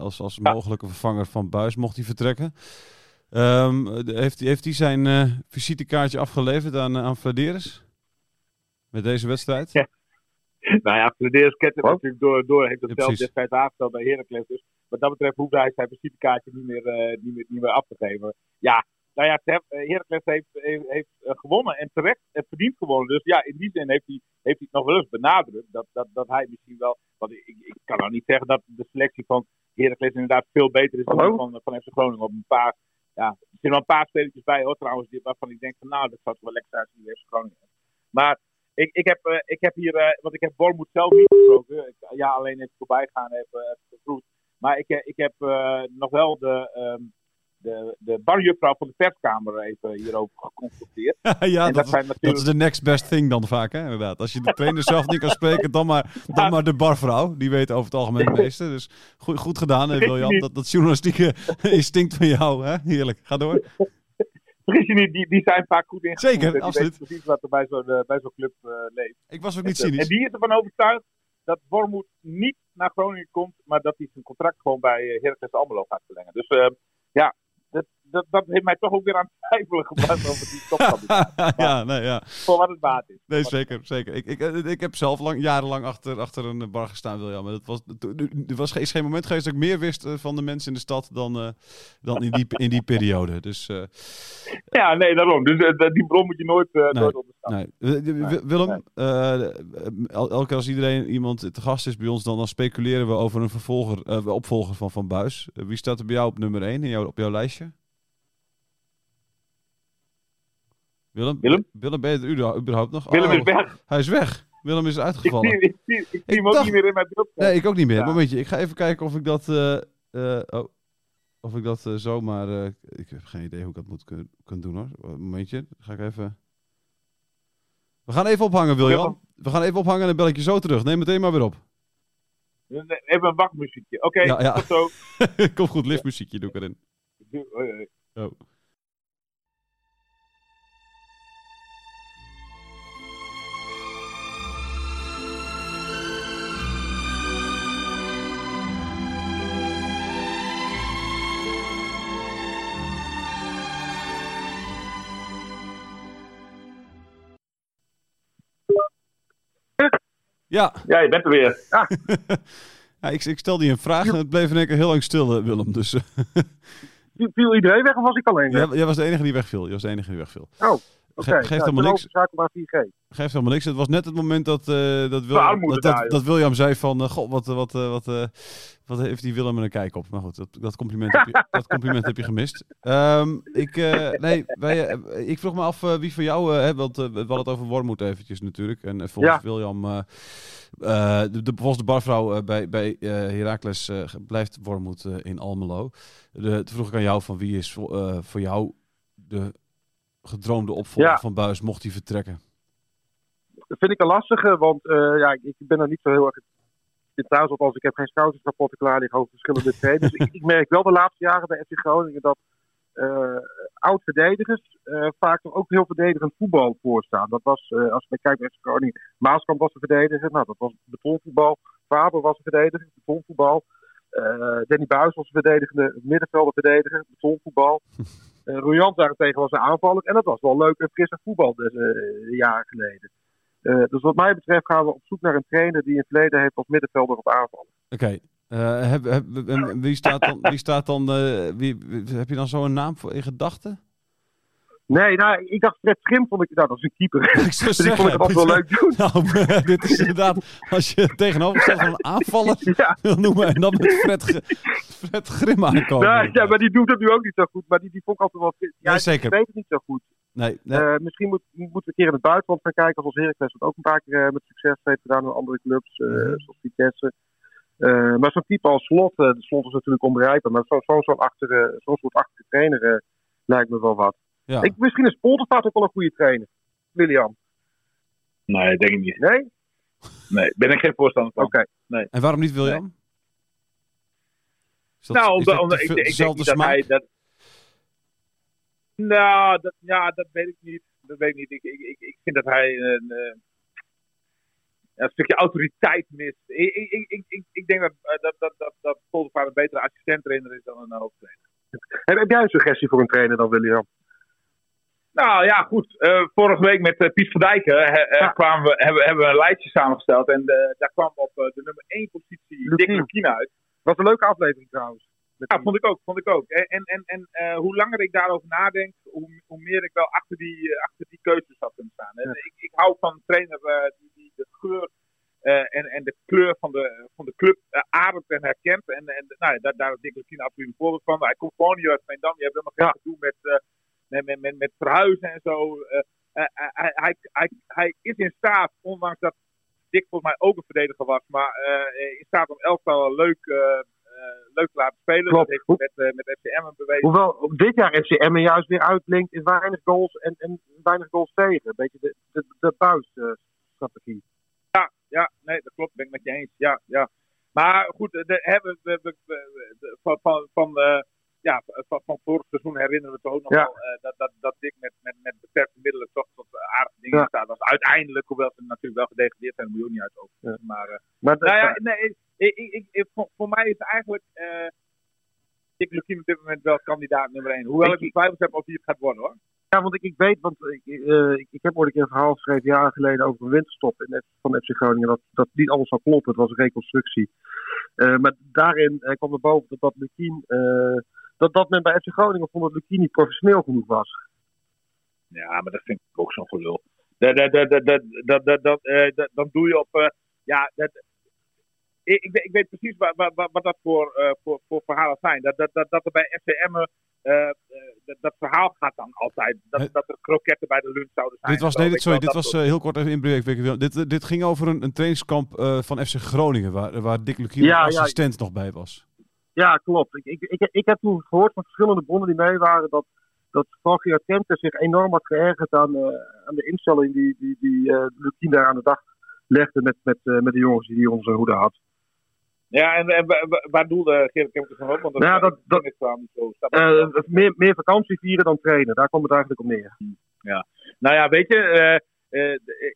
als, als mogelijke vervanger van Buis, mocht hij vertrekken. Um, heeft, heeft hij zijn visitekaartje afgeleverd aan, aan Vladeris? Met deze wedstrijd? Ja. nou ja, Vladeris kent hem natuurlijk door, door heeft het zelf destijds aangesteld bij Heracles. Dus wat dat betreft hoeft hij zijn visitekaartje niet meer, uh, niet, meer, niet meer af te geven. Ja, nou ja, eh, Heracles heeft, heeft, heeft uh, gewonnen en terecht en verdiend gewonnen. Dus ja, in die zin heeft hij, heeft hij het nog wel eens benadrukt dat, dat, dat hij misschien wel. Want ik, ik kan nou niet zeggen dat de selectie van Heracles inderdaad veel beter is dan van, van FC Groningen. Op een paar, ja, er zitten wel een paar spelletjes bij hoor, trouwens, waarvan ik denk van nou, dat zou toch wel lekker zijn als FC Groningen. Maar ik, ik, heb, uh, ik heb hier, uh, want ik heb Bormoed zelf niet gesproken. ja, alleen even voorbij gaan, even, even Maar ik, ik heb uh, nog wel de, um, de, de barjuffrouw van de perskamer even hierover geconfronteerd. ja, En dat, zijn dat natuurlijk- is de next best thing dan vaak, hè, inderdaad. Als je de trainer zelf niet kan spreken, dan maar, dan maar de barvrouw. Die weet over het algemeen het meeste. Dus goed, goed gedaan, hè, William. Dat, dat journalistieke instinct van jou, hè? Heerlijk. Ga door. Vergis je niet, die, die zijn vaak goed ingevoerd. Zeker, absoluut. precies wat er bij zo'n eh, bij zo'n club eh, leeft. Ik was ook niet En, eh, cynisch. en die is ervan overtuigd dat Wormoed niet naar Groningen komt, maar dat hij zijn contract gewoon bij uh, Heracles Almelo gaat verlengen. Dus eh, ja, dat, dat, dat heeft mij toch ook weer aan het twijfelen gebracht over die topkandidaat. ja, nee, ja. Voor wat het waard is. Nee, zeker, zeker. Ik, ik, eh, ik heb zelf lang, jarenlang achter, achter een bar gestaan, William. Maar dat was, er was geen, is geen moment geweest dat ik meer wist eh, van de mensen in de stad dan, eh, dan in, die, in die periode. Dus Ja, nee, daarom. Dus die bron moet je nooit, Nee, nooit nee. Wi- Willem, el- elke keer als iedereen iemand te gast is bij ons, dan, dan speculeren we over een vervolger, opvolger van Van Buis. Wie staat er bij jou op nummer 1 in jou, op jouw lijstje? Willem? Willem? Willem, ben je er überhaupt- nog? Willem Oh, is weg. Hij is weg. Willem is Ik uitgevallen. zie, ik zie, ik zie hem ook dacht- niet meer in mijn beeld. Nee, ik ook niet meer. Ja. Momentje, ik ga even kijken of ik dat. eh, eh, oh, of ik dat eh, zomaar. ik heb geen idee hoe ik dat moet kun- kunnen doen hoor. Momentje, ga ik even. We gaan even ophangen, William. We gaan even ophangen en dan bel ik je zo terug. Neem meteen maar weer op. Even een wachtmuziekje. Oké, Ja, ja. tot zo. Kom goed, liftmuziekje doe ik erin. Oh. Ja, Ja, je bent er weer. Ja ik, ik stelde je een vraag en het bleef in één keer heel lang stil, eh, Willem. Dus eh, Viel iedereen weg of was ik alleen weg? jij, jij was de enige die wegviel. Jij was de enige die wegviel. Oh, geeft ja, helemaal niks. overgeschakeld naar 4G. Geeft helemaal niks. Het was net het moment dat, eh, dat, William, dat, dat, daar, joh. dat William zei van... eh, goh, wat, eh, wat, wat, wat heeft die Willem een kijk op? Maar goed, dat, dat, compliment, heb je, dat compliment heb je gemist. Ehm, ik, nee, wij, ik vroeg me af wie van jou... hè, want we hadden het over Wormoed eventjes natuurlijk. En volgens Ja. William... de, de, volgens de barvrouw bij, bij Heracles blijft Wormoed in Almelo. De, toen vroeg ik aan jou van wie is voor jou de gedroomde opvolger Ja. van Buis mocht hij vertrekken? Dat vind ik een lastige, want eh, ja, ik, ik ben er niet zo heel erg in thuis. Althans, ik heb geen scoutingsrapporten klaar liggen over verschillende trainers. ik, ik merk wel de laatste jaren bij FC Groningen dat eh oud-verdedigers eh, vaak toch ook heel verdedigend voetbal voorstaan. Dat was, als je kijkt bij FC Groningen, Maaskamp was een verdediger. Nou, dat was betonvoetbal. Faber was een verdediger, betonvoetbal. Danny Buis was een verdedigende middenvelder verdediger, betonvoetbal. Uh, Royant daarentegen was een aanvaller. En dat was wel leuk en frisser voetbal dus, jaren geleden. Eh, dus wat mij betreft gaan we op zoek naar een trainer die een verleden heeft als middenvelder op aanvallen. Oké. Heb, wie staat dan, wie staat dan heb je dan zo een naam voor in gedachten? Nee, nou, ik dacht Fred Schrim vond ik, nou dat is een keeper. Ik zou dus die vond ik zeggen, wel leuk doen. Nou, dit is inderdaad, als je tegenover staat van een aanvaller Ja. wil noemen en dan met Fred, Fred Grim aankomen. Nou, ja, maar die doet het nu ook niet zo goed. Maar die, die vond ik altijd wel... Ja, Nee, zeker. Weet het niet zo goed. Nee, nee. Eh, misschien moet, moeten we een keer in het buitenland gaan kijken. Zoals Heracles dat ook een paar keer eh, met succes heeft gedaan door andere clubs. eh, Mhm. Zoals Vitesse. Maar zo'n type als Slot, de Slot is natuurlijk onbereikbaar. Maar zo'n zo, achter, zo'n soort achtige trainer eh, lijkt me wel wat. Ja. Ik, misschien is Poltervaart ook wel een goede trainer. William. Nee, denk ik niet. Nee? Nee, ben ik geen voorstander van. Oké. En waarom niet William? Is dat- nou, omdat, dat omdat ik, ik denk dat smaak? hij dat. Nou, dat, ja, dat weet ik niet. Dat weet ik niet. Ik, ik, ik, ik vind dat hij een, eh, een stukje autoriteit mist. Ik, ik, ik, ik, denk dat, eh, dat, dat, dat, dat Poldervaart een betere assistent-trainer is dan een hoofdtrainer. Heb, heb jij een suggestie voor een trainer dan, William? Nou ja, goed. Eh, vorige week met eh, Piet van Dijken eh, Ja. kwamen we, hebben, hebben we een lijstje samengesteld. En daar kwam op de nummer 1 positie Dick Lukien. Uit. Wat een leuke aflevering trouwens. Met Ja, vond ik ook. Vond ik ook. En, en, en, hoe langer ik daarover nadenk, hoe, hoe meer ik wel achter die, achter die keuzes had kunnen staan. En Ja. ik, ik hou van een trainer die, die de geur en, en de kleur van de, van de club ademt en herkent. En, en nou, ja, daar, daar is Dick Lukien absoluut een voorbeeld van. Hij komt gewoon hier uit Veendam. Je hebt helemaal geen gedoe met, eh, met, met, met, met verhuizen en zo. Eh, eh, hij, hij, hij, hij is in staat, ondanks dat Dick volgens mij ook een verdediger was, maar eh, in staat om elftal leuk eh, eh, leuk te laten spelen. Klopt. Dat heeft hij met, eh, met FCM bewezen. Hoewel dit jaar FCM juist weer uitlinkt in weinig goals en, en weinig goals tegen. Een beetje de, de, de buisstrategie. Ja, ja, nee, dat klopt. Ben ik met je eens. Ja, ja. Maar goed, de, hebben we, we, we- de- van, van, van, eh, ja, van, van vorig seizoen herinneren we het ook nog Ja. wel eh, dat, dat, dat Dick met, met, met beperkte middelen toch tot aardige dingen Ja. staat was. Uiteindelijk, hoewel ze natuurlijk wel gedegradeerd zijn, ook niet uit over. Ja. Maar eh, Maar nou ja, nee, ik, ik, ik, ik- voor, voor mij is eigenlijk eh Dick Lukien op dit moment wel kandidaat nummer 1. Hoewel ik Ik- twijfels heb of hij het gaat worden hoor. Ja, want ik, ik weet, want ik, ik, ik heb ooit een keer een verhaal geschreven jaren geleden over een winterstop in, van FC Groningen. Dat, dat niet alles zou kloppen, het was een reconstructie. Maar daarin kwam er boven dat, dat Lukien, dat, dat men bij FC Groningen vond dat niet professioneel genoeg was. Ja, maar dat vind ik ook zo'n gelul. Dat, dat, dat, dat, dat, dat, dat, dat, eh, dat- dan doe je op. eh, ja, dat, ik, ik, weet- ik weet precies wat, wat, wat, dat voor, eh, voor, voor verhalen zijn. Dat, dat, dat, dat er bij FCM. eh, eh, dat, dat verhaal gaat dan altijd. Dat, dat er kroketten bij de lunch zouden zijn. Dit was, nee, dit, sorry, dit was eh, heel kort even inbreken. Dit, dit ging over een, een trainingskamp eh, van FC Groningen, waar, waar Dick Lukien Ja, als ja. assistent nog bij was. Ja, klopt. Ik, ik, ik, ik heb toen gehoord van verschillende bronnen die mee waren dat, dat Frankie Kemper zich enorm had geërgerd aan, eh, aan de instelling die, die, die eh Lukien daar aan de dag legde met, met, eh, met de jongens die zijn hoede had. Ja, en, en wa- wa- waar doelde Gerrit Kemper van op? Want dat, Ja, dat- dat- zo. meer, meer vakantie vieren dan trainen, daar komt het eigenlijk op neer. Nou ja, weet je,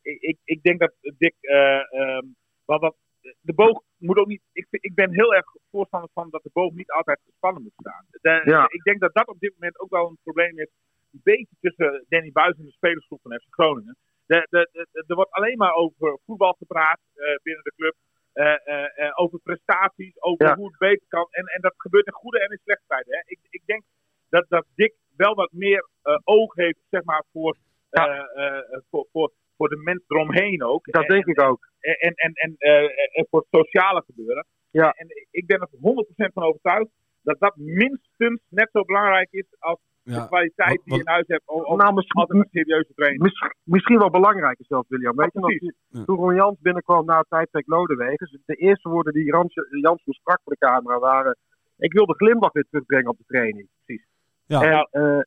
ik, ik, denk dat Dick. eh, ehm, wat, wat, de boog moet ook niet. Ik, ik ben heel erg voorstander van dat de boog niet altijd gespannen moet staan. De- Ja. Ik denk dat dat op dit moment ook wel een probleem is. Een beetje tussen Danny Buis en de spelersgroep van FC Groningen. De, de, de- er wordt alleen maar over voetbal gepraat eh, binnen de club. eh, eh, over prestaties, over Ja. hoe het beter kan. En, en dat gebeurt in goede en in slechte tijden. Hè. Ik, ik denk dat, dat Dick wel wat meer oog heeft zeg maar, voor, Ja. voor, voor, voor de mensen eromheen ook. Dat En- denk ik ook. en, en, en, en, eh, en voor het sociale gebeuren. Ja. En ik ben er 100% van overtuigd dat dat minstens net zo belangrijk is als de kwaliteit wat- die je in huis hebt. Om, om Nou, misschien, altijd een serieuze trainer. mis- misschien wel belangrijker zelfs, William. Weet je nog. Ja. toen Ron Jans binnenkwam na het tijdperk Lodewegen, de eerste woorden die Jans, sprak voor de camera waren... Ik wil de glimlach weer terugbrengen op de training. Precies. Ja. En, eh,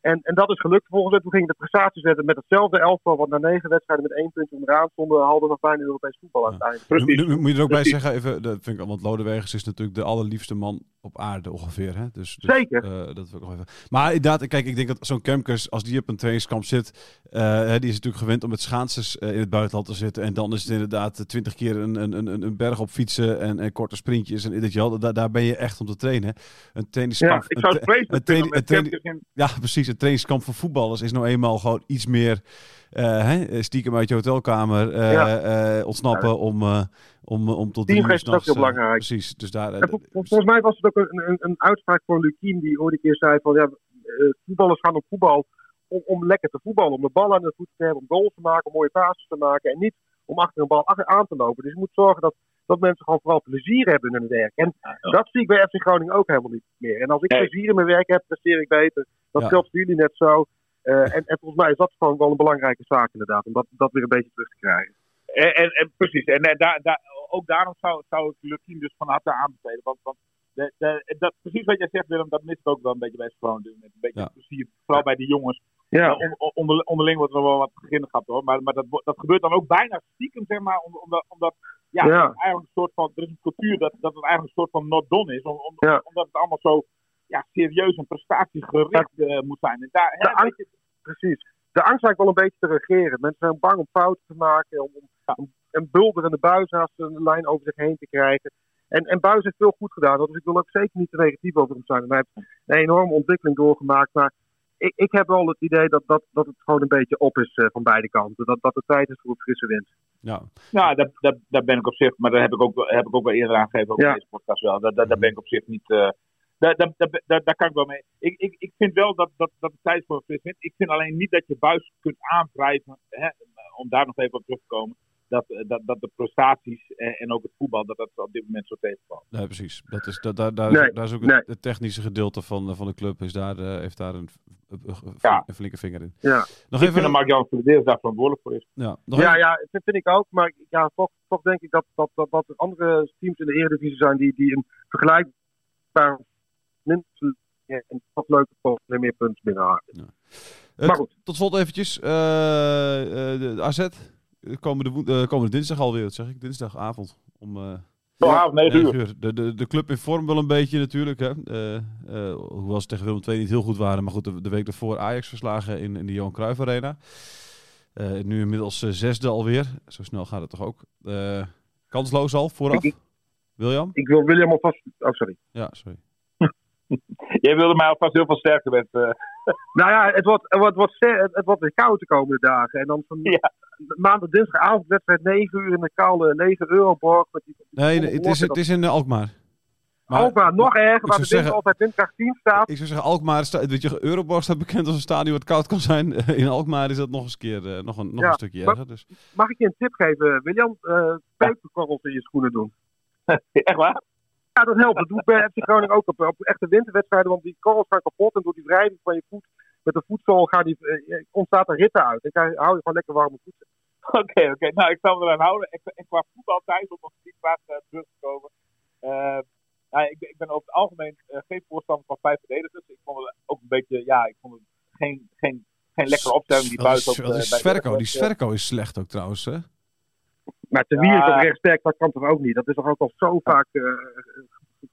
en, en dat is gelukt volgens mij. Toen gingen de prestaties zetten met hetzelfde elftal, wat na negen wedstrijden met één punt onderaan stonden, haalde nog bijna Europees voetbal uiteindelijk. Nu, nu- nu moet je er ook bij zeggen, even, dat vind ik, want Lodewegers is natuurlijk de allerliefste man op aarde ongeveer. Hè? Dus, dus, Zeker. eh, dat wil ik nog even. Maar inderdaad, kijk, ik denk dat zo'n Kemkers, als die op een trainingskamp zit, eh, die is natuurlijk gewend om met schaatsers eh, in het buitenland te zitten. En dan is het inderdaad twintig keer een, een, een, een berg op fietsen en, en korte sprintjes. En dit, wel, daar, daar ben je echt om te trainen. Een trainingskamp. Ik zou het vreselijk een in- ja, precies. Een trainingskamp voor voetballers is nou eenmaal gewoon iets meer hè, stiekem uit je hotelkamer Ja. ontsnappen om, om, om tot Teamgeest drie uur is ook heel eh, belangrijk. precies. Dus daar, eh, En vol- vol- volgens mij was het ook een, een, een uitspraak van Lukien die ooit een keer zei van ja, eh, voetballers gaan op voetbal om, om lekker te voetballen, om de bal aan de voet te hebben, om goals te maken, om mooie passes te maken en niet om achter een bal aan te lopen. Dus je moet zorgen dat, dat mensen gewoon vooral plezier hebben in hun werk. En dat zie ik bij FC Groningen ook helemaal niet meer. En als ik Nee. plezier in mijn werk heb, presteer ik beter. Dat Ja. geldt voor jullie net zo. Eh, en, en volgens mij is dat gewoon wel een belangrijke zaak inderdaad, om dat, dat weer een beetje terug te krijgen. En, en, en precies. En, eh, daar, daar, ook daarom zou, zou ik Lukien dus van harte aanbevelen. Want, want de, de, dat, precies wat jij zegt, Willem, dat mist ook wel een beetje bij Groningen. Een beetje Ja. plezier, vooral bij die jongens. Ja, Ja, on- on- onder, onderling wordt er wel wat geginnegapt hoor. Maar, maar dat, dat gebeurt dan ook bijna stiekem, zeg maar. om- Omdat, omdat ja, eigenlijk een soort van. Er is een cultuur dat, dat het eigenlijk een soort van not done is. Om, om- Ja. Omdat het allemaal zo ja, serieus en prestatiegericht eh, moet zijn. En daar, hè, angst- weet je, precies. De angst lijkt wel een beetje te regeren. Mensen zijn bang om fouten te maken, om, om, Ja. een bulderende buis naast een lijn over zich heen te krijgen. En, en Buis heeft veel goed gedaan, dus ik wil ook zeker niet te negatief over hem zijn. En hij heeft een enorme ontwikkeling doorgemaakt. Maar ik, ik heb wel het idee dat, dat, dat het gewoon een beetje op is eh, van beide kanten. Dat, dat het tijd is voor een frisse wind. ja. Nou, daar, daar, daar ben ik op zich, maar daar heb ik ook, heb ik ook wel eerder aangegeven ook Ja. in deze podcast wel. Daar, daar, daar ben ik op zich niet. eh, daar, daar, daar, daar, daar kan ik wel mee. Ik, ik, ik vind wel dat, dat, dat het tijd voor een. Ik vind alleen niet dat je buis kunt aanwrijven, hè, om daar nog even op terug te komen. Dat, eh, dat, dat de prestaties en, en ook het voetbal, dat dat op dit moment zo tegenvalt. Nee, precies. Dat is, dat, daar, daar, Nee, daar is ook nee. het, het technische gedeelte van, eh, van de club is daar, eh, heeft daar een Ja. flinke vinger in. Ja. Nog Ik vind dat even, Mark-Jan Verdeers daar verantwoordelijk voor is. ja, nog Ja, even- ja, dat vind ik ook. Maar ja, toch, toch denk ik dat, dat, dat, dat er andere teams in de Eredivisie zijn die, die een vergelijkbaar minstens en wat leuke en meer punten binnenhalen. Eh, maar goed. Tot slot eventjes. eh, eh, de, de AZ. eh, Komende, eh, komende dinsdag alweer, dat zeg ik. Dinsdagavond. Om eh Vanavond 9 9 uur. De, de, de club in vorm wel een beetje natuurlijk. Hè. Eh, eh, hoewel ze tegen Willem II niet heel goed waren. Maar goed, de, de week daarvoor Ajax verslagen in, in de Johan Cruijff Arena. Eh, nu inmiddels eh, zesde alweer. Zo snel gaat het toch ook. Eh, kansloos al, vooraf. Ik- William? Ik wil William alvast... Oh, sorry. Ja, sorry. Jij wilde mij alvast heel veel sterker wensen. Nou ja, het wordt, het wordt, wordt, het, wordt weer koud de komende dagen. En dan van Ja. maandag, dinsdagavond, wedstrijd 9 uur in de koude lege Euroborg. Met die, Nee, nee, het is, het is in eh, Alkmaar. Maar- Alkmaar, nog erger, waar zou de zeggen- altijd windkracht 10 staat. Ik zou zeggen, Alkmaar, sta, weet je, Euroborg staat bekend als een stadion wat koud kan zijn. In Alkmaar is dat nog eens een keer, eh, nog een, nog Ja, een stukje erger. Dus. Mag ik je een tip geven, William? Eh peperkorrels in je schoenen doen. Echt waar? Ja, dat helpt. Dat doet bij FC Groningen ook op, op echte winterwedstrijden. Want die korrels gaan kapot en door die wrijving van je voet met de voetzool gaan die, eh, ontstaat er ritten uit. En dan hou je gewoon lekker warme voeten. Oké, oké. Nou, ik zal me eraan houden. En, qua voetbal thuis, om op die vraag eh, terug te komen. Eh, nou, ik, ben- ik ben over het algemeen eh, geen voorstander van vijf verdedigers. Ik vond het ook een beetje, ja, ik vond het geen, geen, geen lekkere opstelling die buiten op bij Sverko? Die Sverko is slecht ook trouwens. Hè? Maar te Ja. Wierik op rechtsback, dat kan toch ook niet? Dat is toch ook al zo vaak eh,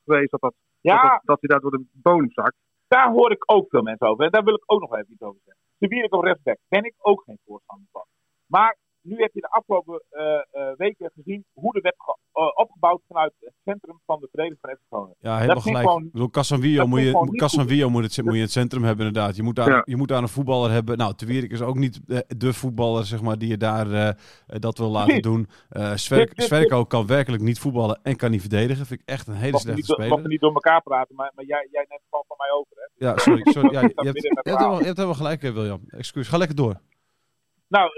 geweest dat, dat, Ja, dat, dat hij daar door de bodem zakt. daar hoor ik ook veel mensen over. En daar wil ik ook nog even iets over zeggen. De Wierik op rechtsback ben ik ook geen voorstander van. Maar nu heb je de afgelopen eh, eh, weken gezien hoe er werd ge- eh, opgebouwd vanuit het centrum van de verdediging van FC Groningen. Ja, helemaal Dat ik gelijk. gewoon- ik bedoel, moet ik je, moet, het, moet je in het centrum hebben inderdaad. Je moet daar, Ja. je moet daar een voetballer hebben. Nou, Te Wierik is ook niet de voetballer zeg maar, die je daar dat wil laten doen. Eh Sverko kan werkelijk niet voetballen en kan niet verdedigen. Vind ik echt een hele Mag slechte speler. mag we niet door elkaar praten, maar, maar jij, jij neemt gewoon van mij over. Hè? Ja, sorry. sorry. Ja, je, Dat hebt, je, hebt helemaal, je hebt helemaal gelijk, William. Excuus. Ga lekker door. Nou,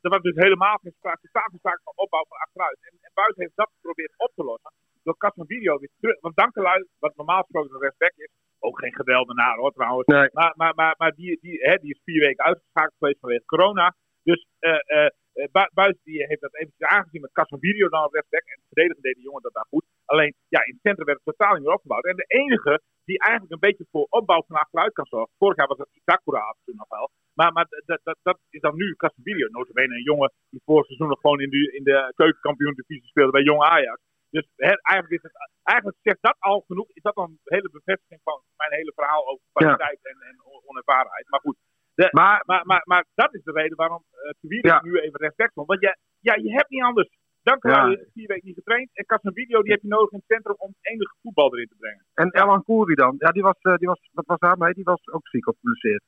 er was dus helemaal geen sprake, sprake van opbouw van achteruit. En, en Buiten heeft dat geprobeerd op te lossen door Casper Video weer terug. Want Dankelui, wat normaal gesproken een rechtsback is, ook geen geweldenaar hoor trouwens. Nee. Maar, maar, maar, maar die, die, hè, die is vier weken uitgeschakeld geweest vanwege corona. Dus eh eh eh, Bu- Buiten die heeft dat eventjes aangezien met Casper Video dan rechtsback. En verdedigen deed de jongen dat daar goed. Alleen, ja, in het centrum werd het totaal niet meer opgebouwd. En de enige die eigenlijk een beetje voor opbouw van achteruit kan zorgen. Vorig jaar was dat Itakura af en toe nog wel. Maar, maar dat, dat, dat is dan nu Casemiro. Notabene een jongen die vorig seizoen nog gewoon in de, in de keukenkampioen divisie speelde bij Jong Ajax. Dus eigenlijk, is het, eigenlijk zegt dat al genoeg. Is dat dan een hele bevestiging van mijn hele verhaal over kwaliteit en, en on- onervarenheid. Maar goed, de, Maar maar, maar, maar dat is de reden waarom uh, Ja. nu even respect stond. Want je, ja, je hebt niet anders. Dank Ja. je vier weken niet getraind. En Casemiro die heb je nodig in het centrum om enige voetbal erin te brengen. En Elan Koeri dan? Ja, die was, eh, die was, wat was daarmee? Die was ook ziek of geblesseerd.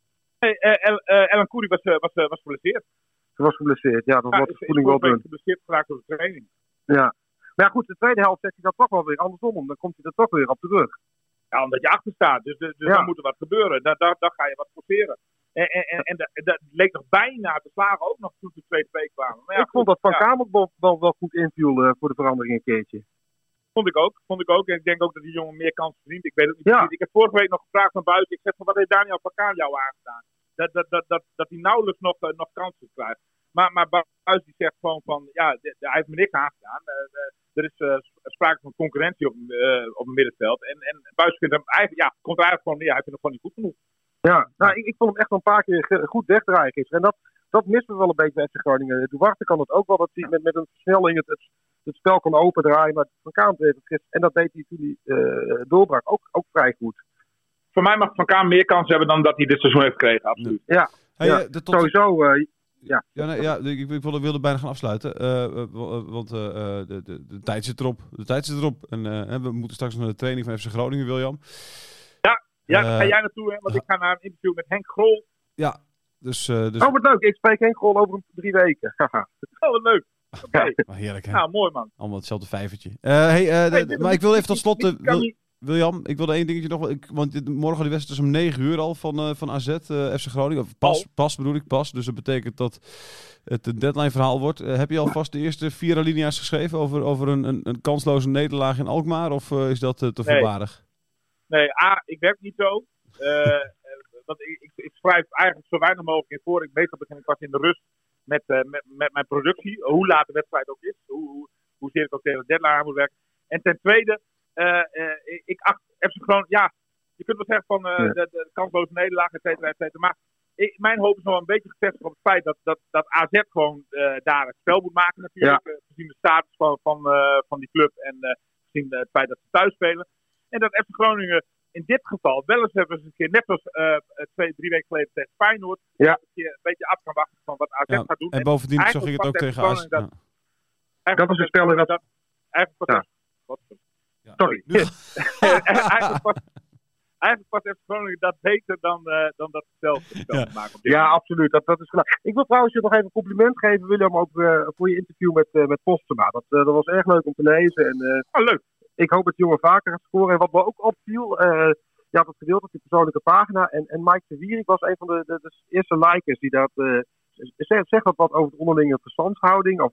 Nee, El- Elan Koeri was, eh, was, eh, was geblesseerd. Ze was geblesseerd. Ja, dat Ja, wordt de voeding wel dun. geblesseerd geraakt door de training. Ja. Maar ja, goed, de tweede helft zet hij dat toch wel weer andersom. Dan komt hij er toch weer op terug. Ja, omdat je achter staat. Dus, dus Ja. dan moet er wat gebeuren. Daar, daar, daar ga je wat forceren. En, en, en, en dat, dat leek nog bijna te slagen ook nog toen de tweede week kwamen. Maar ja, ik vond dat Van Kamer wel, wel, wel goed inviel eh, voor de verandering een keertje. vond ik ook. Vond ik ook. En ik denk ook dat die jongen meer kans verdient. Ik weet het niet. Ik heb vorige week nog gevraagd van buiten. Ik zeg van wat heeft Daniel van jou aangedaan? Dat, dat, dat, dat, dat hij nauwelijks nog, eh, nog kansen krijgt. Maar, maar Buis die zegt gewoon van ja, hij heeft me niks aangedaan. Eh, eh, er is sprake van concurrentie op, op het middenveld. En, en Buis vindt hem eigenlijk, ja, komt eigenlijk gewoon neer. Hij vindt hem gewoon niet goed genoeg. Ja, nou, ik, ik vond hem echt een paar keer goed wegdraaien gisteren. En dat, dat missen we wel een beetje bij FC Groningen. Duarte kan het ook wel, dat hij met, met een versnelling het, het, het spel kon opendraaien. Maar Van Kamer deed het gisteren. En dat deed hij toen hij doorbrak ook, ook vrij goed. Voor mij mag Van Kaan meer kans hebben dan dat hij dit seizoen heeft gekregen. Absoluut. Ja, Hey, Ja, eh, de tot, sowieso. eh, Ja, nee, ja ik, ik wilde, wilde bijna gaan afsluiten. eh, wa- want de, de, de tijd zit erop. De tijd zit erop. En eh, we moeten straks naar de training van FC Groningen, William. Ja, daar ga jij naartoe, hè? Want ik ga naar een interview met Henk Grol. Ja, dus... eh dus oh, wat leuk. Ik spreek geen goal over een- drie weken. Haha. Oh, wat leuk. Oké. heerlijk, hè? Nou, mooi man. Allemaal hetzelfde vijvertje. Hey, eh, maar ik wil even tot slot... niet- William, ik wilde één dingetje nog... wel- Ik, want morgen die wedstrijd is om 9 uur al van, eh, van AZ, eh, FC Groningen. Of pas, Oh. pas bedoel ik, pas. Dus dat betekent dat het een deadline verhaal wordt. Eh, heb je alvast de eerste vier alinea's geschreven over, over een, een, een kansloze nederlaag in Alkmaar? Of is dat te Nee. voorbarig? Nee, A, ik werk niet zo. want ik, ik, ik schrijf eigenlijk zo weinig mogelijk in voor. Ik meestal begin ik pas in de rust met, met, met mijn productie. Hoe laat de wedstrijd ook is. Hoe, hoe, hoezeer ik ook tegen de deadline aan moet werken. En ten tweede, ik- ik acht FC Groningen, ja, je kunt wel zeggen van eh, Ja. de, de kansloze nederlaag, et cetera, et cetera. Maar ik, mijn hoop is nog wel een beetje gevestigd op het feit dat, dat, dat AZ gewoon eh, daar het spel moet maken natuurlijk. eh, gezien de status van, van, eh, van die club en eh, gezien eh, het feit dat ze thuis spelen. En dat FC Groningen in dit geval wel eens hebben ze een keer, net als eh, twee, drie weken geleden tegen Feyenoord, Ja. een keer een beetje af kan wachten van wat AZ Ja, gaat doen. En bovendien zag ik het ook tegen AZ. Eigenlijk Dat is een spel in dat- Eigenlijk wat Ja. Sorry. Nu- eigenlijk past eigenlijk FC Groningen dat beter dan, eh, dan dat ze zelf Ja. maken. Ja, absoluut. Dat, dat is gelijk. Ik wil trouwens je nog even een compliment geven, William, ook eh, voor je interview met, eh met Postema. Dat, eh, dat was erg leuk om te lezen. En eh, Oh, leuk. ik hoop dat jongen vaker gaat scoren. En wat me ook opviel, eh je had het gedeeld op je persoonlijke pagina. En, en Mike de Wierik was een van de, de, de eerste likers die dat... eh zegt zeg dat wat over de onderlinge verstandshouding? Of,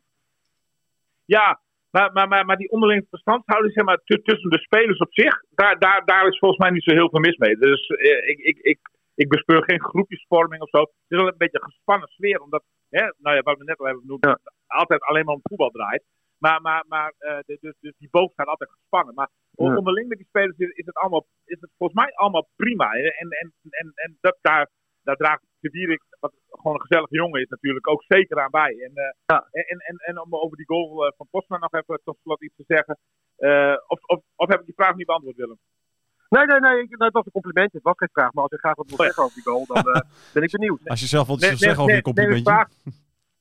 Ja, maar, maar, maar, maar die onderlinge verstandshouding zeg maar, tussen de spelers op zich, daar, daar, daar is volgens mij niet zo heel veel mis mee. Dus eh, ik, ik, ik, ik bespeur geen groepjesvorming of zo. Het is wel een beetje een gespannen sfeer, omdat, hè, nou ja, wat we net al hebben genoemd, Ja. altijd alleen maar om voetbal draait. Maar, maar, maar eh, de- dus, dus die boog staat altijd gespannen. Maar Ja. onderling met die spelers is, is het allemaal, is het volgens mij allemaal prima. En, en, en, en dat, daar, daar draagt de Wierik, wat gewoon een gezellige jongen is, natuurlijk ook zeker aan bij. En, eh, Ja. en, en, en om over die goal eh, van Postma nog even tot slot iets te zeggen. Eh, of, of, of heb ik die vraag niet beantwoord, Willem? nee, nee, nee. Ik, nou, het was een complimentje. Het was geen vraag. Maar als je graag wat wil Oh ja. zeggen over die goal, dan eh, ben ik benieuwd. Als je zelf wat Nee, te zeggen over je neem ik complimentje. graag,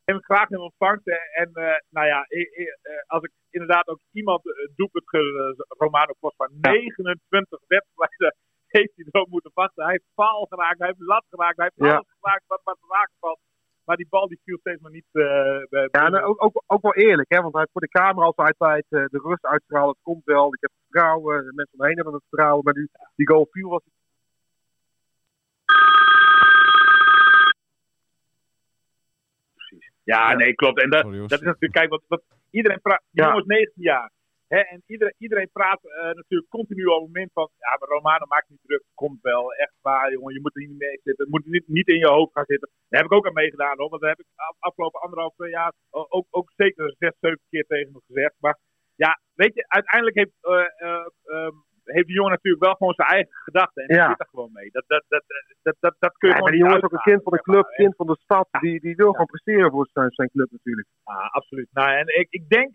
neem ik graag in ontvangst. En, en eh, nou ja, ik- ik, eh, als ik inderdaad ook iemand uh, doelpunt ge- Romano Postma, 29 wedstrijden heeft hij erop moeten wachten. Hij heeft paal geraakt, hij heeft lat geraakt, hij heeft Ja. alles geraakt wat, wat te raken valt. Maar die bal die viel steeds maar niet. eh, bij- Ja, en ook, ook, ook wel eerlijk, hè? want hij heeft voor de camera altijd tijd eh, de rust uitstralen. Het komt wel, ik heb vertrouwen, de mensen omheen hebben het vertrouwen. Maar die, die goal viel was Ja, Ja. nee, klopt. En dat, Sorry, dat is natuurlijk, kijk, wat, wat iedereen praat, die Ja. jongen is 19 jaar. Hè, en iedereen, iedereen praat eh, natuurlijk continu over het moment van, ja, maar Romano maakt niet druk, komt wel, echt waar, jongen, je moet er niet mee zitten, het moet niet, niet in je hoofd gaan zitten. Daar heb ik ook aan meegedaan, hoor, want daar heb ik af- afgelopen anderhalf twee jaar ook, ook zeker zes, zeven keer tegen me gezegd. Maar ja, weet je, uiteindelijk heeft, eh, eh, ehm, heeft die jongen natuurlijk wel gewoon zijn eigen gedachten en die Ja. zit er gewoon mee. Dat, dat, dat, dat, dat, dat kun je Ja, gewoon maar die jongen is ook een kind van de club, kind van de stad. Die, die wil gewoon presteren voor zijn, zijn club natuurlijk. Ja, absoluut. Nou, en ik, ik denk,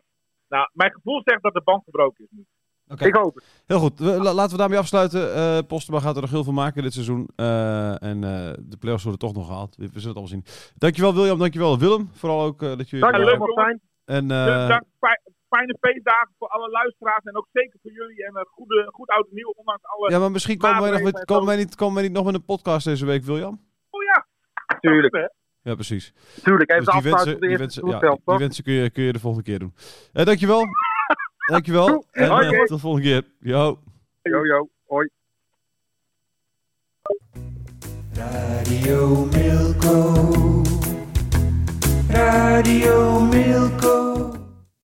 nou, mijn gevoel zegt dat de band gebroken is nu. Oké. Ik hoop het. Heel goed, we- la- laten we daarmee afsluiten. Eh Postema gaat er nog heel veel maken dit seizoen. Eh, en eh, de play-offs worden toch nog gehaald. We, we zullen het allemaal zien. Dankjewel William, dankjewel Willem. Vooral ook dat jullie... Dank je leuk. Martijn. En Dus dank, fij- fijne feestdagen voor alle luisteraars en ook zeker voor jullie. En een goede, goed oud nieuw, ondanks alle... ja, maar misschien komen wij, nog met, maatregelen komen, en wij niet, komen wij niet nog met een podcast deze week, William? Oh ja, Tuurlijk? Ja, precies. tuurlijk. Even Dus de die afsluiting wensen, de die eerste wensen, ja, die, kun, je, kun je de volgende keer doen. Eh dankjewel. dankjewel. En eh, tot de volgende keer. Yo. Yo, yo. Hoi. Radio Milko. Radio Milko.